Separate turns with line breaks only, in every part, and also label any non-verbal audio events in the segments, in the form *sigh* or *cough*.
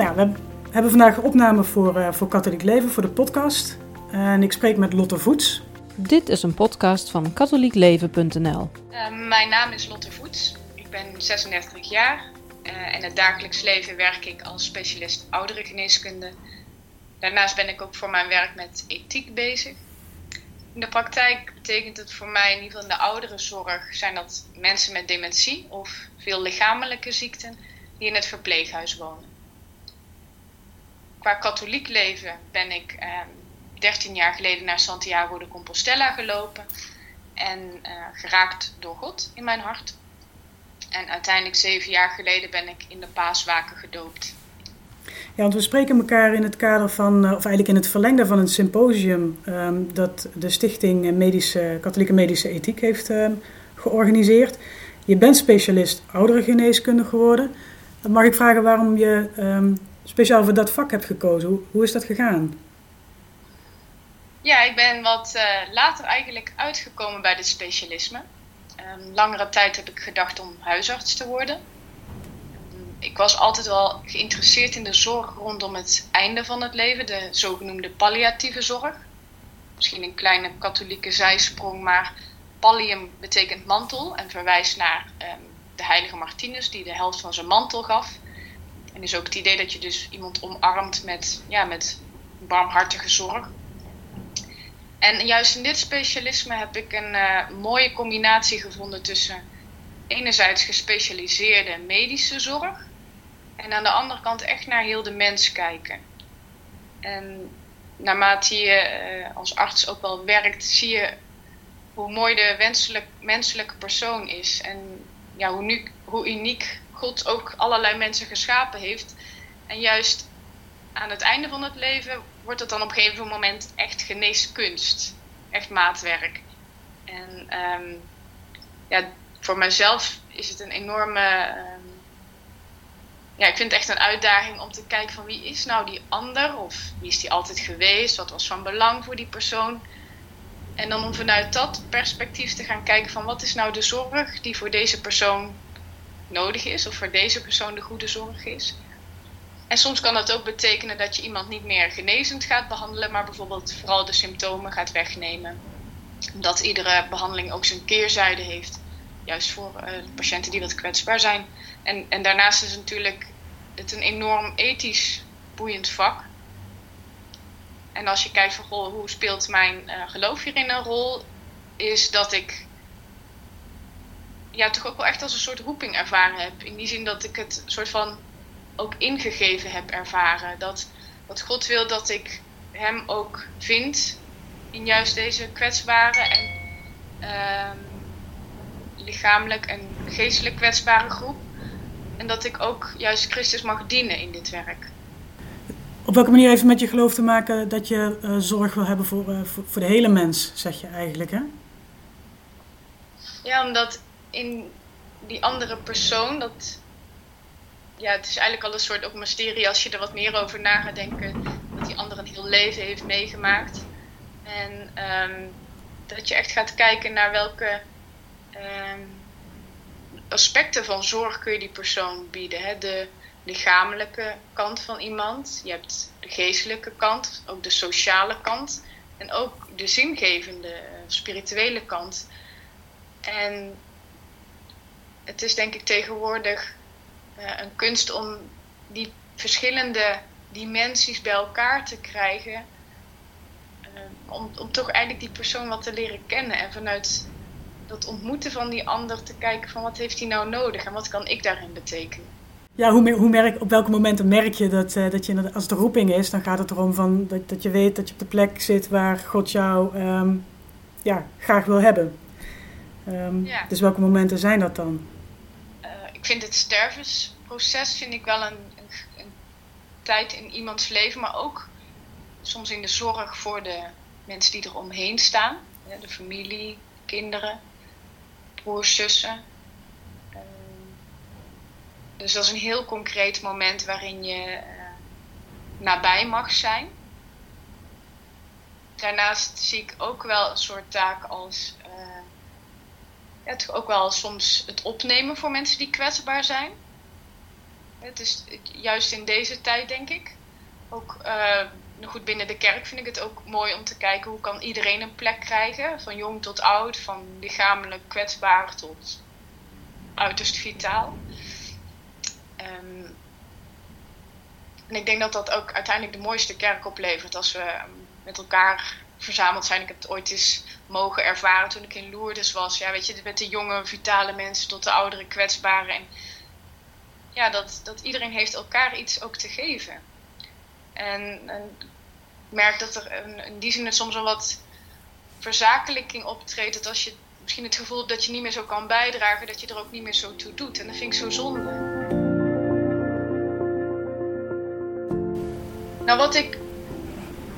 Nou ja, we hebben vandaag opname voor, uh, voor Katholiek Leven, voor de podcast. En ik spreek met Lotte Voets.
Dit is een podcast van katholiekleven.nl.
Uh, mijn naam is Lotte Voets. Ik ben 36 jaar. Uh, in het dagelijks leven werk ik als specialist ouderengeneeskunde. Daarnaast ben ik ook voor mijn werk met ethiek bezig. In de praktijk betekent het voor mij, in ieder geval in de ouderenzorg, zijn dat mensen met dementie of veel lichamelijke ziekten die in het verpleeghuis wonen. Qua katholiek leven ben ik eh, 13 jaar geleden naar Santiago de Compostela gelopen en eh, geraakt door God in mijn hart. En uiteindelijk zeven jaar geleden ben ik in de paaswaken gedoopt.
Ja, want we spreken elkaar in het kader van, of eigenlijk in het verlengde van een symposium um, dat de Stichting Medische, Katholieke Medische Ethiek heeft um, georganiseerd. Je bent specialist ouderengeneeskunde geworden. Dan mag ik vragen waarom je speciaal voor dat vak hebt gekozen. Hoe, hoe is dat gegaan?
Ja, ik ben wat uh, later eigenlijk uitgekomen bij dit specialisme. Um, langere tijd heb ik gedacht om huisarts te worden. Um, ik was altijd wel geïnteresseerd in de zorg rondom het einde van het leven, de zogenoemde palliatieve zorg. Misschien een kleine katholieke zijsprong, maar pallium betekent mantel en verwijst naar um, de heilige Martinus, die de helft van zijn mantel gaf. Is ook het idee dat je dus iemand omarmt met, ja, met barmhartige zorg. En juist in dit specialisme heb ik een uh, mooie combinatie gevonden tussen enerzijds gespecialiseerde medische zorg en aan de andere kant echt naar heel de mens kijken. En naarmate je uh, als arts ook wel werkt, zie je hoe mooi de menselijke persoon is en ja, hoe, nu, hoe uniek God ook allerlei mensen geschapen heeft. En juist aan het einde van het leven wordt het dan op een gegeven moment echt geneeskunst. Echt maatwerk. En um, ja, voor mezelf is het een enorme. Um, ja, ik vind het echt een uitdaging om te kijken van wie is nou die ander? Of wie is die altijd geweest? Wat was van belang voor die persoon? En dan om vanuit dat perspectief te gaan kijken van wat is nou de zorg die voor deze persoon nodig is. Of voor deze persoon de goede zorg is. En soms kan dat ook betekenen dat je iemand niet meer genezend gaat behandelen, maar bijvoorbeeld vooral de symptomen gaat wegnemen. Omdat iedere behandeling ook zijn keerzijde heeft, juist voor uh, patiënten die wat kwetsbaar zijn. En, en daarnaast is natuurlijk het een enorm ethisch boeiend vak. En als je kijkt van goh, hoe speelt mijn uh, geloof hierin een rol, is dat ik ja, toch ook wel echt als een soort roeping ervaren heb. In die zin dat ik het soort van ook ingegeven heb ervaren. Dat, dat God wil dat ik Hem ook vind in juist deze kwetsbare en uh, lichamelijk en geestelijk kwetsbare groep. En dat ik ook juist Christus mag dienen in dit werk.
Op welke manier heeft het met je geloof te maken dat je uh, zorg wil hebben voor, uh, voor, voor de hele mens, zeg je eigenlijk, hè?
Ja, omdat in die andere persoon, dat ja, het is eigenlijk al een soort ook mysterie als je er wat meer over na gaat denken. Dat die ander een heel leven heeft meegemaakt. En um, dat je echt gaat kijken naar welke um, aspecten van zorg kun je die persoon bieden. Hè? De lichamelijke kant van iemand. Je hebt de geestelijke kant, ook de sociale kant. En ook de zingevende, spirituele kant. En het is denk ik tegenwoordig uh, een kunst om die verschillende dimensies bij elkaar te krijgen. Uh, om, om toch eigenlijk die persoon wat te leren kennen. En vanuit dat ontmoeten van die ander te kijken van wat heeft hij nou nodig en wat kan ik daarin betekenen.
Ja, hoe, hoe merk, op welke momenten merk je dat, uh, dat je, als het roeping is, dan gaat het erom van dat, dat je weet dat je op de plek zit waar God jou um, ja, graag wil hebben. Um, ja. Dus welke momenten zijn dat dan?
Ik vind het stervensproces vind ik wel een, een, tijd in iemands leven, maar ook soms in de zorg voor de mensen die er omheen staan. De familie, kinderen, broers, zussen. Dus dat is een heel concreet moment waarin je uh, nabij mag zijn. Daarnaast zie ik ook wel een soort taak als ja, toch ook wel soms het opnemen voor mensen die kwetsbaar zijn. Het is juist in deze tijd, denk ik. Ook uh, goed binnen de kerk vind ik het ook mooi om te kijken hoe kan iedereen een plek krijgen. Van jong tot oud, van lichamelijk kwetsbaar tot uiterst vitaal. Um, en ik denk dat dat ook uiteindelijk de mooiste kerk oplevert als we met elkaar verzameld zijn. Ik heb het ooit eens mogen ervaren toen ik in Lourdes was. Ja, weet je, met de jonge, vitale mensen tot de oudere, kwetsbare. En ja, dat, dat iedereen heeft elkaar iets ook te geven. En, en ik merk dat er een, in die zin soms een wat verzakelijking optreedt. Dat als je misschien het gevoel hebt dat je niet meer zo kan bijdragen, dat je er ook niet meer zo toe doet. En dat vind ik zo zonde. Nou, wat ik.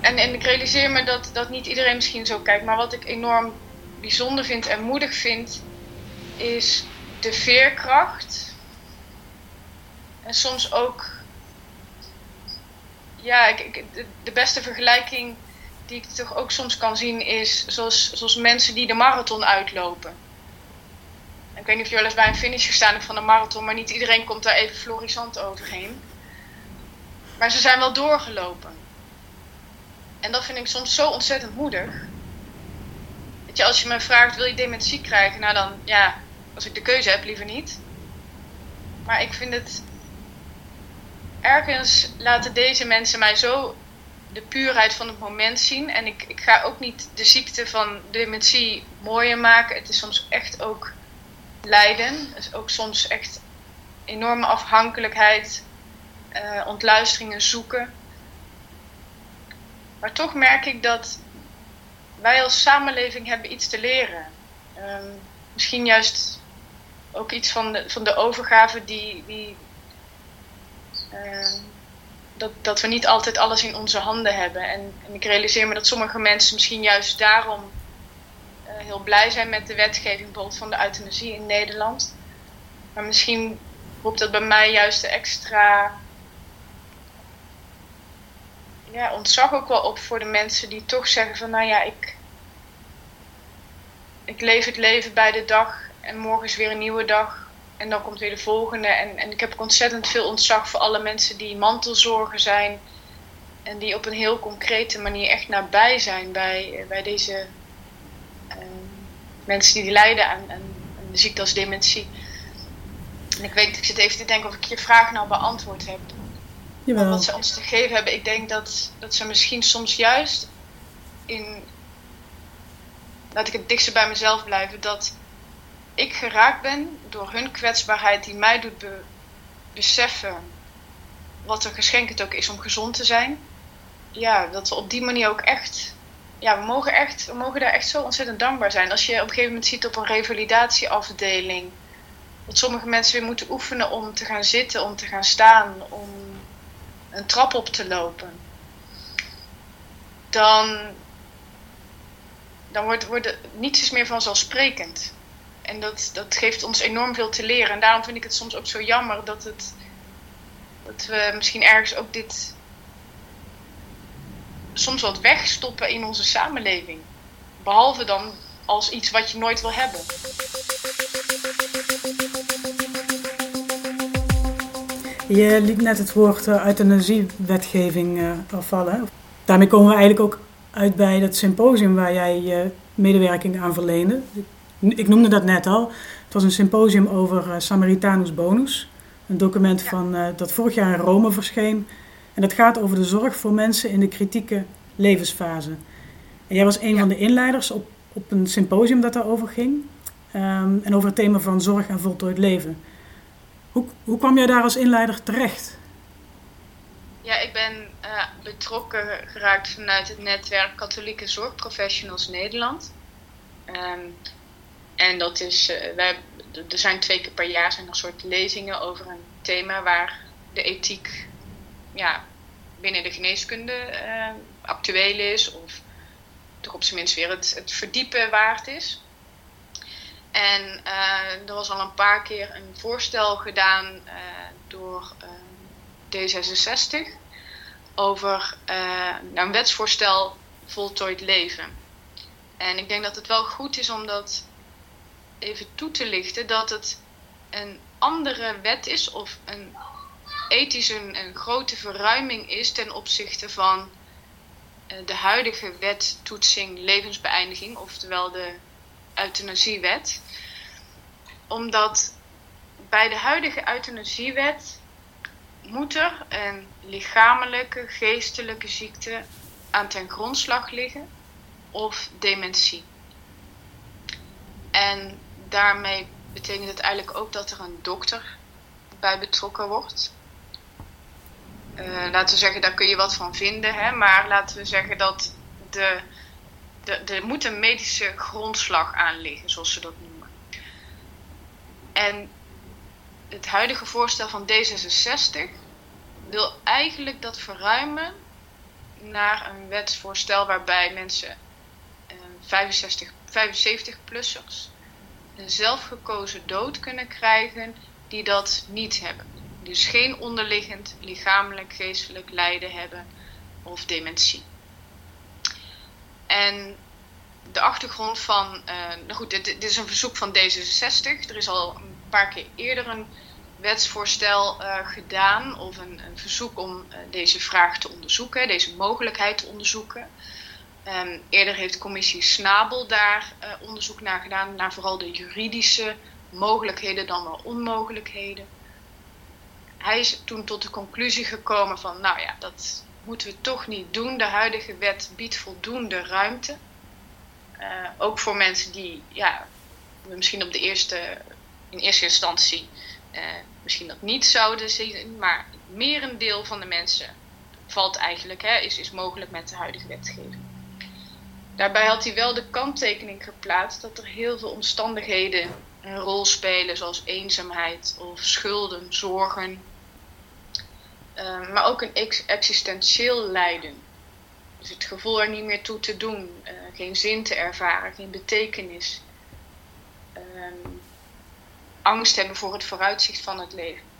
En, en ik realiseer me dat, dat niet iedereen misschien zo kijkt, maar wat ik enorm bijzonder vind en moedig vind, is de veerkracht. En soms ook. Ja, ik, de, beste vergelijking die ik toch ook soms kan zien is zoals, zoals mensen die de marathon uitlopen. Ik weet niet of je wel eens bij een finish gestaan van een marathon, maar niet iedereen komt daar even florissant overheen. Maar ze zijn wel doorgelopen. En dat vind ik soms zo ontzettend moedig. Weet je, als je me vraagt, wil je dementie krijgen? Nou dan, ja, als ik de keuze heb, liever niet. Maar ik vind het... Ergens laten deze mensen mij zo de puurheid van het moment zien. En ik, ik ga ook niet de ziekte van dementie mooier maken. Het is soms echt ook lijden. Het is ook soms echt enorme afhankelijkheid uh, ontluisteringen zoeken. Maar toch merk ik dat wij als samenleving hebben iets te leren. Um, misschien juist ook iets van de, van de overgave die. die uh, dat, dat we niet altijd alles in onze handen hebben. En, ik realiseer me dat sommige mensen misschien juist daarom uh, heel blij zijn met de wetgeving, bijvoorbeeld van de euthanasie in Nederland. Maar misschien roept dat bij mij juist de extra ja, ontzag ook wel op voor de mensen die toch zeggen van nou ja, ik, ik leef het leven bij de dag en morgen is weer een nieuwe dag en dan komt weer de volgende. En, en ik heb ontzettend veel ontzag voor alle mensen die mantelzorgen zijn en die op een heel concrete manier echt nabij zijn bij, bij deze uh, mensen die lijden aan, aan, de ziekte als dementie. En ik weet, ik zit even te denken of ik je vraag nou beantwoord heb. Wat ze ons te geven hebben. Ik denk dat, dat ze misschien soms juist in. Laat ik het dichtst bij mezelf blijven. Dat ik geraakt ben door hun kwetsbaarheid die mij doet beseffen wat een geschenk het ook is om gezond te zijn. Ja, dat we op die manier ook echt. Ja, we mogen, echt, we mogen daar echt zo ontzettend dankbaar zijn. Als je op een gegeven moment ziet op een revalidatieafdeling. Dat sommige mensen weer moeten oefenen om te gaan zitten, om te gaan staan, om een trap op te lopen, dan, dan wordt, wordt niets is meer vanzelfsprekend. En dat, dat geeft ons enorm veel te leren. En daarom vind ik het soms ook zo jammer dat, het, dat we misschien ergens ook dit soms wat wegstoppen in onze samenleving. Behalve dan als iets wat je nooit wil hebben.
Je liet net het woord uh, euthanasiewetgeving uh, afvallen. Daarmee komen we eigenlijk ook uit bij dat symposium waar jij je medewerking aan verleende. Ik noemde dat net al. Het was een symposium over uh, Samaritanus Bonus. Een document van, dat vorig jaar in Rome verscheen. En dat gaat over de zorg voor mensen in de kritieke levensfase. En jij was een van de inleiders op, op een symposium dat daarover ging. Um, en over het thema van zorg en voltooid leven. Hoe, hoe kwam jij daar als inleider terecht?
Ja, ik ben uh, betrokken geraakt vanuit het netwerk Katholieke Zorgprofessionals Nederland. Um, en dat is, uh, wij, er zijn twee keer per jaar zijn er soort lezingen over een thema waar de ethiek ja, binnen de geneeskunde uh, actueel is, of toch op zijn minst weer het verdiepen waard is. En uh, er was al een paar keer een voorstel gedaan uh, door uh, D66 over nou, een wetsvoorstel voltooid leven. En ik denk dat het wel goed is om dat even toe te lichten dat het een andere wet is of een ethisch een, een grote verruiming is ten opzichte van eh, de huidige wet toetsing levensbeëindiging, oftewel de euthanasiewet. Omdat bij de huidige euthanasiewet moet er een lichamelijke, geestelijke ziekte aan ten grondslag liggen of dementie. En daarmee betekent het eigenlijk ook dat er een dokter bij betrokken wordt. Uh, laten we zeggen, daar kun je wat van vinden, hè? maar laten we zeggen dat de, er moet een medische grondslag aan liggen, zoals ze dat noemen. En het huidige voorstel van D66 wil eigenlijk dat verruimen naar een wetsvoorstel waarbij mensen 65, 75-plussers een zelfgekozen dood kunnen krijgen die dat niet hebben. Dus geen onderliggend lichamelijk, geestelijk lijden hebben of dementie. En de achtergrond van, uh, nou goed, dit, dit, is een verzoek van D66. Er is al een paar keer eerder een wetsvoorstel uh, gedaan of een, een verzoek om uh, deze vraag te onderzoeken, deze mogelijkheid te onderzoeken. Um, eerder heeft commissie Snabel daar onderzoek naar gedaan, naar vooral de juridische mogelijkheden dan wel onmogelijkheden. Hij is toen tot de conclusie gekomen van, nou ja, dat moeten we toch niet doen. De huidige wet biedt voldoende ruimte. Uh, ook voor mensen die, ja, misschien op de eerste, in eerste instantie uh, misschien dat niet zouden zien, maar het merendeel van de mensen valt eigenlijk, hè, is, is mogelijk met de huidige wetgeving. Daarbij had hij wel de kanttekening geplaatst dat er heel veel omstandigheden een rol spelen, zoals eenzaamheid of schulden, zorgen, uh, maar ook een ex existentieel lijden. Dus het gevoel er niet meer toe te doen, uh, geen zin te ervaren, geen betekenis. Uh, angst hebben voor het vooruitzicht van het leven.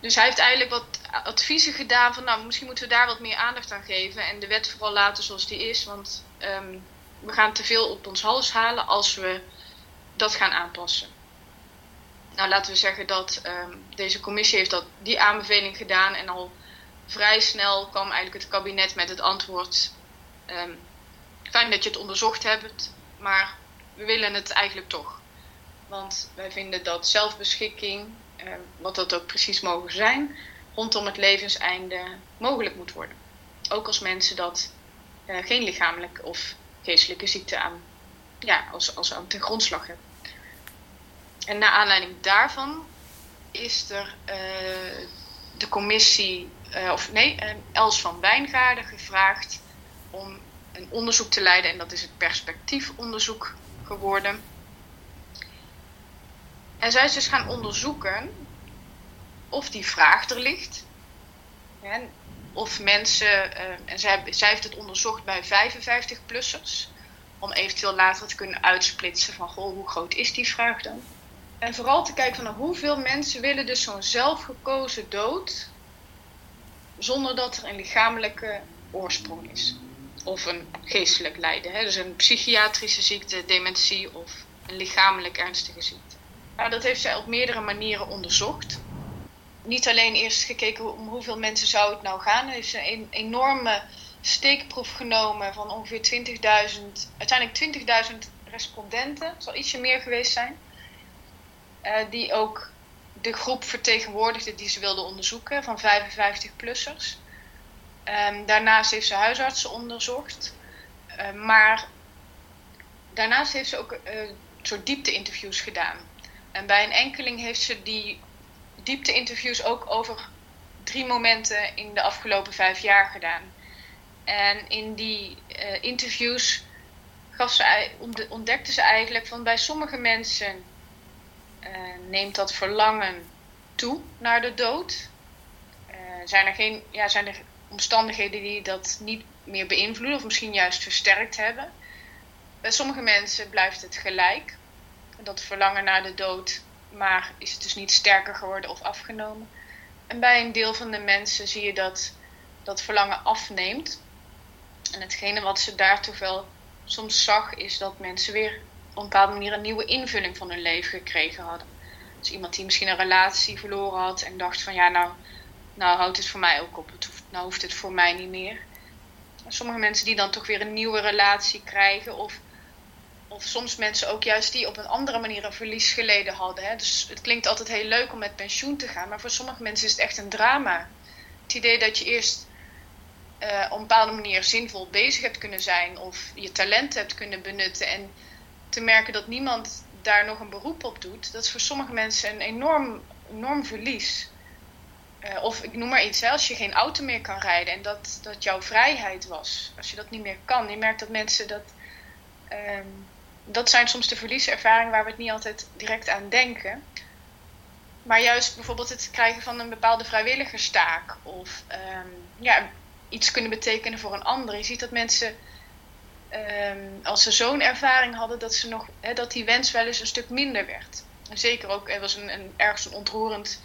Dus hij heeft eigenlijk wat adviezen gedaan van, nou, misschien moeten we daar wat meer aandacht aan geven en de wet vooral laten zoals die is, want um, we gaan te veel op ons hals halen als we dat gaan aanpassen. Nou, laten we zeggen dat um, deze commissie heeft dat, die aanbeveling gedaan en al vrij snel kwam eigenlijk het kabinet met het antwoord, um, fijn dat je het onderzocht hebt, maar we willen het eigenlijk toch. Want wij vinden dat zelfbeschikking, uh, wat dat ook precies mogen zijn, rondom het levenseinde mogelijk moet worden. Ook als mensen dat uh, geen lichamelijke of geestelijke ziekte aan, ja, als, als aan ten grondslag hebben. En naar aanleiding daarvan is er uh, de commissie, uh, of nee, Els van Wijngaarden gevraagd om een onderzoek te leiden. En dat is het perspectiefonderzoek geworden. En zij is dus gaan onderzoeken of die vraag er ligt. En of mensen, en zij, zij, heeft het onderzocht bij 55-plussers, om eventueel later te kunnen uitsplitsen van goh, hoe groot is die vraag dan? En vooral te kijken van nou, hoeveel mensen willen dus zo'n zelfgekozen dood zonder dat er een lichamelijke oorsprong is. Of een geestelijk lijden. Hè? Dus een psychiatrische ziekte, dementie of een lichamelijk ernstige ziekte. Nou, dat heeft zij op meerdere manieren onderzocht. Niet alleen eerst gekeken om hoeveel mensen zou het nou gaan. Heeft ze een enorme steekproef genomen van ongeveer 20.000, uiteindelijk 20.000 respondenten. Het zal ietsje meer geweest zijn. Uh, die ook de groep vertegenwoordigde die ze wilde onderzoeken, van 55-plussers. Um, ehm, daarnaast heeft ze huisartsen onderzocht. Uh, maar daarnaast heeft ze ook uh, een soort diepte-interviews gedaan. En bij een enkeling heeft ze die diepte-interviews ook over drie momenten in de afgelopen vijf jaar gedaan. En in die interviews gaf ze, ontdekte ze eigenlijk van bij sommige mensen neemt dat verlangen toe naar de dood. Uh, zijn, er geen, ja, zijn er omstandigheden die dat niet meer beïnvloeden of misschien juist versterkt hebben? Bij sommige mensen blijft het gelijk, dat verlangen naar de dood maar is het dus niet sterker geworden of afgenomen. En bij een deel van de mensen zie je dat dat verlangen afneemt. En hetgene wat ze daartoe wel soms zag, is dat mensen weer op een bepaalde manier een nieuwe invulling van hun leven gekregen hadden. Dus iemand die misschien een relatie verloren had en dacht van ja, nou, nou houdt het voor mij ook op. Het hoeft, nou hoeft het voor mij niet meer. Sommige mensen die dan toch weer een nieuwe relatie krijgen. Of, of soms mensen ook juist die op een andere manier een verlies geleden hadden. Hè. Dus het klinkt altijd heel leuk om met pensioen te gaan. Maar voor sommige mensen is het echt een drama. Het idee dat je eerst uh, op een bepaalde manier zinvol bezig hebt kunnen zijn. Of je talent hebt kunnen benutten. En te merken dat niemand daar nog een beroep op doet. Dat is voor sommige mensen een enorm, enorm verlies. Uh, of ik noem maar iets, hè, als je geen auto meer kan rijden en dat, dat jouw vrijheid was. Als je dat niet meer kan. Je merkt dat mensen dat. Um, dat zijn soms de verlieservaringen waar we het niet altijd direct aan denken. Maar juist bijvoorbeeld het krijgen van een bepaalde vrijwilligerstaak. Of um, ja, iets kunnen betekenen voor een ander. Je ziet dat mensen. Um, als ze zo'n ervaring hadden, dat, ze nog, dat die wens wel eens een stuk minder werd. En zeker ook, er was een, een ergens een ontroerend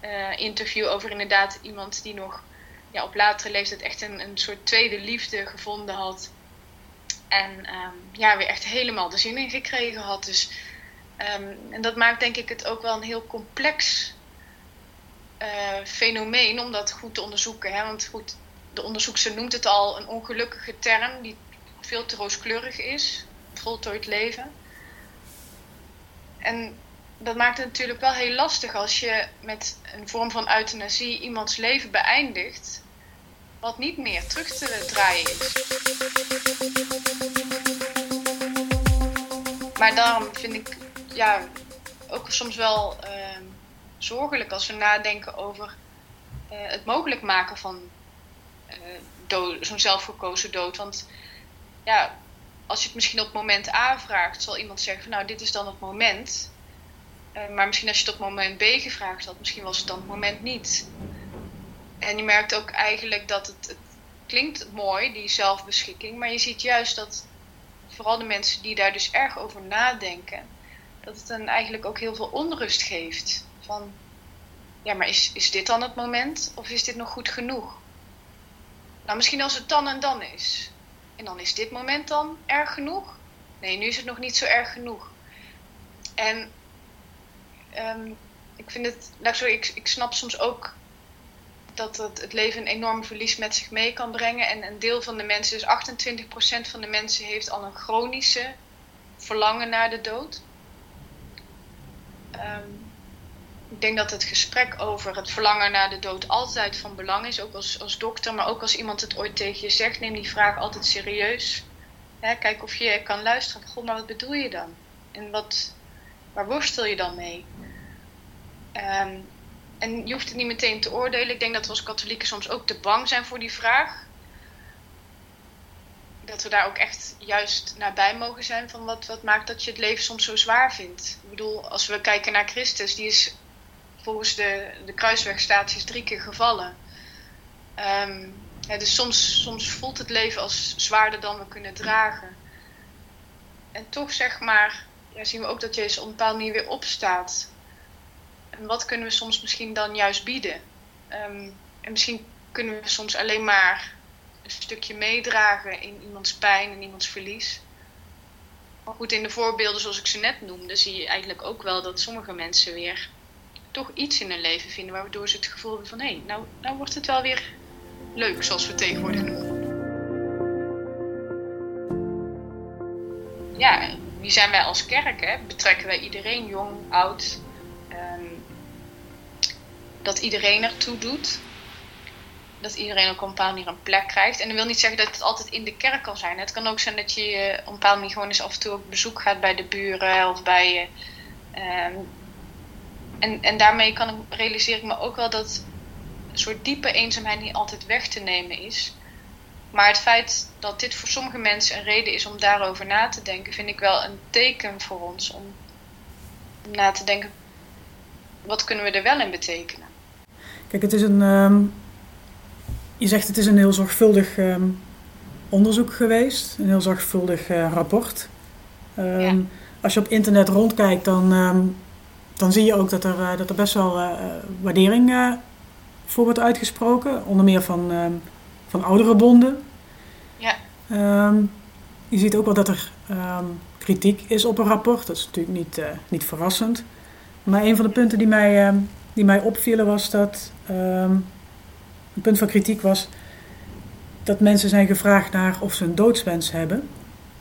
uh, interview over inderdaad iemand die nog ja, op latere leeftijd echt een, een soort tweede liefde gevonden had. En um, ja, weer echt helemaal de zin in gekregen had. Dus, um, en dat maakt denk ik het ook wel een heel complex uh, fenomeen om dat goed te onderzoeken. Hè? Want goed, de onderzoekster noemt het al een ongelukkige term die veel te rooskleurig is. Voltooid leven. En dat maakt het natuurlijk wel heel lastig als je met een vorm van euthanasie iemands leven beëindigt, wat niet meer terug te draaien is. Maar daarom vind ik ja, ook soms wel uh, zorgelijk als we nadenken over uh, het mogelijk maken van uh, zo'n zelfgekozen dood. Want ja, als je het misschien op moment A vraagt, zal iemand zeggen van nou, dit is dan het moment. Uh, maar misschien als je het op moment B gevraagd had, misschien was het dan het moment niet. En je merkt ook eigenlijk dat het, het klinkt mooi, die zelfbeschikking, maar je ziet juist dat vooral de mensen die daar dus erg over nadenken, dat het dan eigenlijk ook heel veel onrust geeft. Van, ja, maar is, is dit dan het moment of is dit nog goed genoeg? Nou, misschien als het dan en dan is. En dan is dit moment dan erg genoeg? Nee, nu is het nog niet zo erg genoeg. En um, ik vind het, laat ik, ik, ik snap soms ook dat het, het leven een enorm verlies met zich mee kan brengen. En een deel van de mensen, dus 28% van de mensen, heeft al een chronische verlangen naar de dood. Um, ik denk dat het gesprek over het verlangen naar de dood altijd van belang is. Ook als, als dokter, maar ook als iemand het ooit tegen je zegt. Neem die vraag altijd serieus. kijk of je kan luisteren. Goh, maar wat bedoel je dan? En wat, waar worstel je dan mee? Um, en je hoeft het niet meteen te oordelen. Ik denk dat we als katholieken soms ook te bang zijn voor die vraag. Dat we daar ook echt juist nabij mogen zijn van wat, wat maakt dat je het leven soms zo zwaar vindt. Ik bedoel, als we kijken naar Christus, die is volgens de, de kruiswegstaties drie keer gevallen. Ja, dus soms, soms voelt het leven als zwaarder dan we kunnen dragen. En toch zeg maar, zien we ook dat Jezus op een bepaalde manier weer opstaat. En wat kunnen we soms misschien dan juist bieden? Um, en misschien kunnen we soms alleen maar een stukje meedragen in iemands pijn en iemands verlies. Maar goed, in de voorbeelden zoals ik ze net noemde, zie je eigenlijk ook wel dat sommige mensen weer toch iets in hun leven vinden waardoor ze het gevoel hebben van hé, hey, nou, nou wordt het wel weer leuk, zoals we tegenwoordig noemen. Ja, wie zijn wij als kerk? Hè? Betrekken wij iedereen, jong, oud, um, dat iedereen ertoe doet. Dat iedereen op een bepaalde manier een plek krijgt. En dat wil niet zeggen dat het altijd in de kerk kan zijn. Het kan ook zijn dat je op een bepaalde manier gewoon eens af en toe op bezoek gaat bij de buren of bij um, en, en daarmee kan ik, realiseer ik me ook wel dat een soort diepe eenzaamheid niet altijd weg te nemen is. Maar het feit dat dit voor sommige mensen een reden is om daarover na te denken, vind ik wel een teken voor ons om, na te denken: wat kunnen we er wel in betekenen?
Kijk, het is een. Um, je zegt het is een heel zorgvuldig um, onderzoek geweest, een heel zorgvuldig uh, rapport. Um, ja. Als je op internet rondkijkt, dan dan zie je ook dat er, eh, dat er best wel uh, waardering uh, voor wordt uitgesproken. Onder meer van, uh, van oudere bonden.
Ja.
Um, je ziet ook wel dat er um, kritiek is op een rapport. Dat is natuurlijk niet, niet verrassend. Maar een van de punten die mij, ehm, die mij opvielen was dat. ehm, een punt van kritiek was. dat mensen zijn gevraagd naar of ze een doodswens hebben.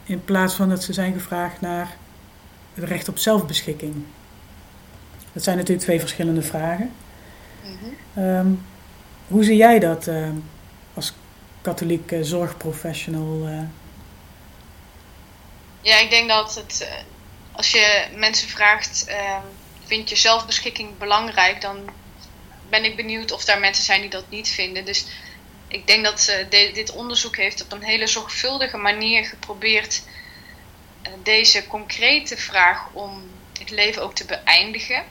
in plaats van dat ze zijn gevraagd naar het recht op zelfbeschikking. Dat zijn natuurlijk twee verschillende vragen.
Mhm.
Ehm, hoe zie jij dat ehm, als katholiek eh, zorgprofessional? eh?
Ja, ik denk dat het, eh, als je mensen vraagt, eh, vind je zelfbeschikking belangrijk, dan ben ik benieuwd of daar mensen zijn die dat niet vinden. Dus ik denk dat de- dit onderzoek heeft op een hele zorgvuldige manier geprobeerd deze concrete vraag om het leven ook te beëindigen en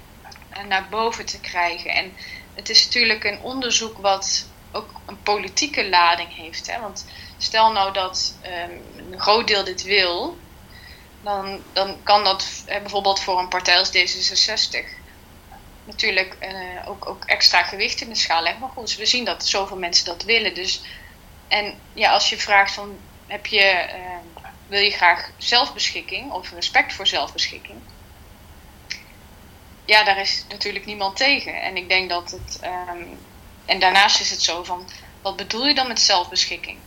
naar boven te krijgen. En het is natuurlijk een onderzoek wat ook een politieke lading heeft. Hè? Want stel nou dat ehm, een groot deel dit wil, dan, dan kan dat bijvoorbeeld voor een partij als D66 natuurlijk eh, ook, ook extra gewicht in de schaal leggen. Maar goed, we zien dat zoveel mensen dat willen. Dus, en ja, als je vraagt van, heb je, eh, wil je graag zelfbeschikking of respect voor zelfbeschikking? Ja, daar is natuurlijk niemand tegen. En ik denk dat het. ehm, en daarnaast is het zo van, wat bedoel je dan met zelfbeschikking?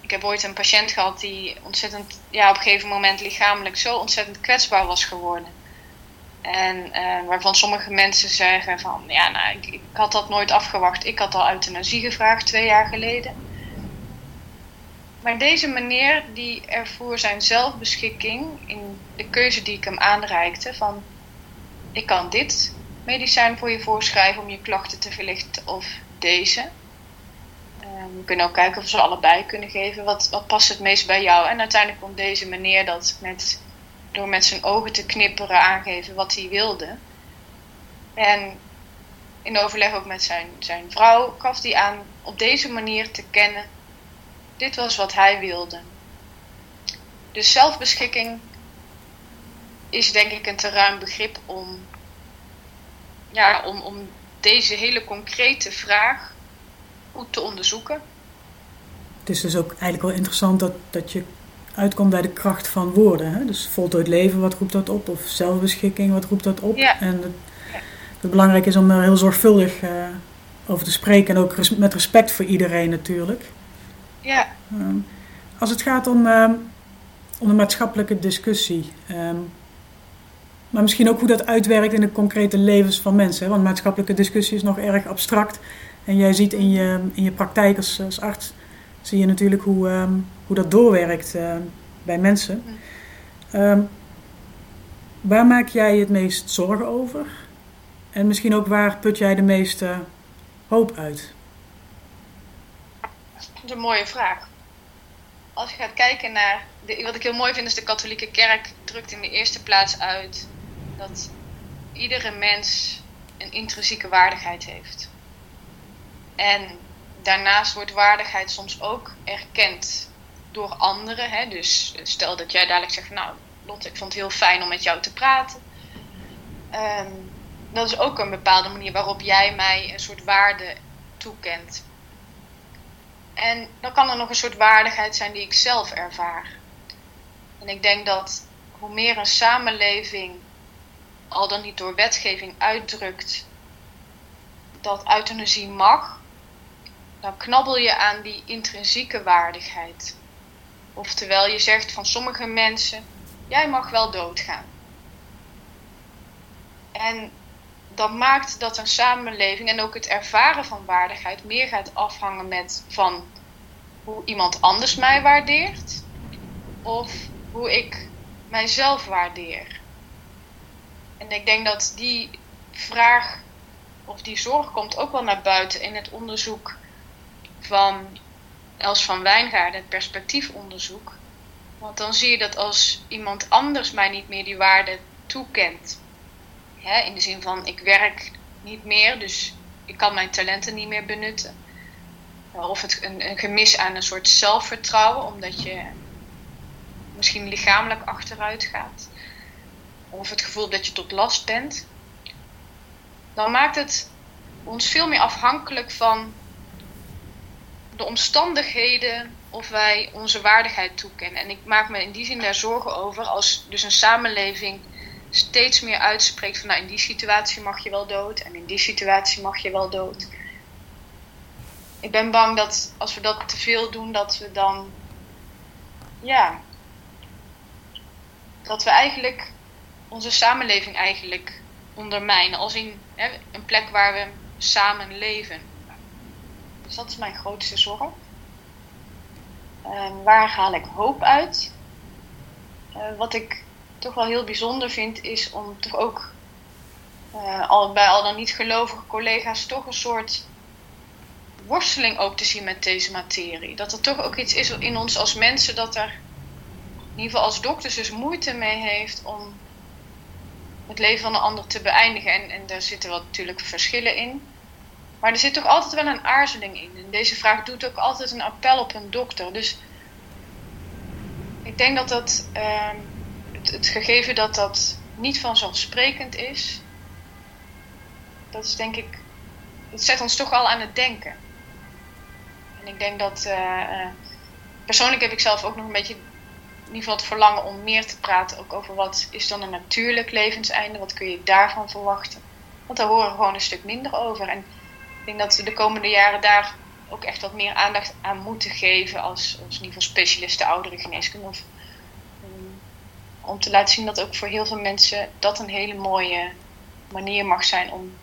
Ik heb ooit een patiënt gehad die ontzettend, ja, op een gegeven moment lichamelijk zo ontzettend kwetsbaar was geworden. En eh, waarvan sommige mensen zeggen van, ja, nou, ik, ik had dat nooit afgewacht. Ik had al euthanasie gevraagd twee jaar geleden. Maar deze meneer, die ervoer zijn zelfbeschikking in de keuze die ik hem aanreikte van, ik kan dit medicijn voor je voorschrijven om je klachten te verlichten of deze. Eh, we kunnen ook kijken of ze allebei kunnen geven. Wat, wat past het meest bij jou? En uiteindelijk kon deze meneer dat met, door met zijn ogen te knipperen aangeven wat hij wilde. En in overleg ook met zijn, zijn vrouw gaf hij aan op deze manier te kennen. Dit was wat hij wilde. Dus zelfbeschikking is denk ik een te ruim begrip om, ja, om, om deze hele concrete vraag goed te onderzoeken.
Het is dus ook eigenlijk wel interessant dat, dat je uitkomt bij de kracht van woorden. Hè? Dus voltooid leven, wat roept dat op? Of zelfbeschikking, wat roept dat op?
Ja.
En het, het belangrijk is om er heel zorgvuldig eh, over te spreken. En ook res- met respect voor iedereen natuurlijk.
Ja,
Ehm, als het gaat om, ehm, om de maatschappelijke discussie. ehm, maar misschien ook hoe dat uitwerkt in de concrete levens van mensen. Hè? Want maatschappelijke discussie is nog erg abstract. En jij ziet in je, in je praktijk als, als arts... zie je natuurlijk hoe, ehm, hoe dat doorwerkt eh, bij mensen. Ehm, waar maak jij het meest zorgen over? En misschien ook waar put jij de meeste hoop uit?
dat is een mooie vraag. Als je gaat kijken naar. De, wat ik heel mooi vind is de katholieke kerk drukt in de eerste plaats uit dat iedere mens een intrinsieke waardigheid heeft. En daarnaast wordt waardigheid soms ook erkend door anderen. Hè? Dus stel dat jij dadelijk zegt: Nou, Lotte, ik vond het heel fijn om met jou te praten. Ehm, dat is ook een bepaalde manier waarop jij mij een soort waarde toekent. En dan kan er nog een soort waardigheid zijn die ik zelf ervaar. En ik denk dat hoe meer een samenleving, al dan niet door wetgeving, uitdrukt dat euthanasie mag, dan knabbel je aan die intrinsieke waardigheid. Oftewel, je zegt van sommige mensen: jij mag wel doodgaan. En dat maakt dat een samenleving en ook het ervaren van waardigheid meer gaat afhangen met van hoe iemand anders mij waardeert of hoe ik mijzelf waardeer. En ik denk dat die vraag of die zorg komt ook wel naar buiten in het onderzoek van Els van Wijngaarden, het perspectiefonderzoek. Want dan zie je dat als iemand anders mij niet meer die waarde toekent, hè, in de zin van ik werk niet meer, dus ik kan mijn talenten niet meer benutten. Of het een, een gemis aan een soort zelfvertrouwen, omdat je misschien lichamelijk achteruit gaat. Of het gevoel dat je tot last bent. Dan maakt het ons veel meer afhankelijk van de omstandigheden of wij onze waardigheid toekennen. En ik maak me in die zin daar zorgen over als dus een samenleving steeds meer uitspreekt van nou in die situatie mag je wel dood en in die situatie mag je wel dood. Ik ben bang dat als we dat te veel doen, dat we dan ja, dat we eigenlijk onze samenleving eigenlijk ondermijnen. Als in hè, een plek waar we samen leven. Dus dat is mijn grootste zorg. Uh, waar haal ik hoop uit? Uh, wat ik toch wel heel bijzonder vind, is om toch ook uh, al, bij al dan niet gelovige collega's toch een soort worsteling ook te zien met deze materie. Dat er toch ook iets is in ons als mensen dat er in ieder geval als dokters dus moeite mee heeft om het leven van een ander te beëindigen. En, en daar zitten wel natuurlijk verschillen in. Maar er zit toch altijd wel een aarzeling in. En deze vraag doet ook altijd een appel op een dokter. Dus ik denk dat dat, uh, het, gegeven dat dat niet vanzelfsprekend is, dat is denk ik, het zet ons toch al aan het denken. En ik denk dat, uh, persoonlijk heb ik zelf ook nog een beetje ieder geval het verlangen om meer te praten ook over wat is dan een natuurlijk levenseinde, wat kun je daarvan verwachten. Want daar horen we gewoon een stuk minder over. En ik denk dat we de komende jaren daar ook echt wat meer aandacht aan moeten geven als, als in specialisten ouderengeneeskunde. Of, um, om te laten zien dat ook voor heel veel mensen dat een hele mooie manier mag zijn om,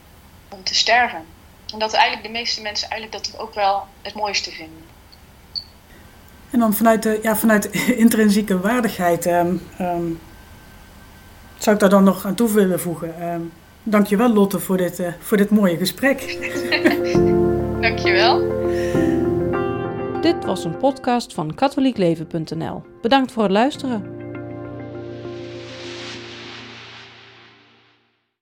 om te sterven. En dat eigenlijk de meeste mensen eigenlijk dat ook wel het mooiste vinden.
En dan vanuit de, ja, vanuit de *laughs* intrinsieke waardigheid um, um, zou ik daar dan nog aan toe willen voegen. Um, dankjewel Lotte voor dit, uh, voor dit mooie gesprek. *laughs*
dankjewel.
Dit was een podcast van katholiekleven.nl. Bedankt voor het luisteren.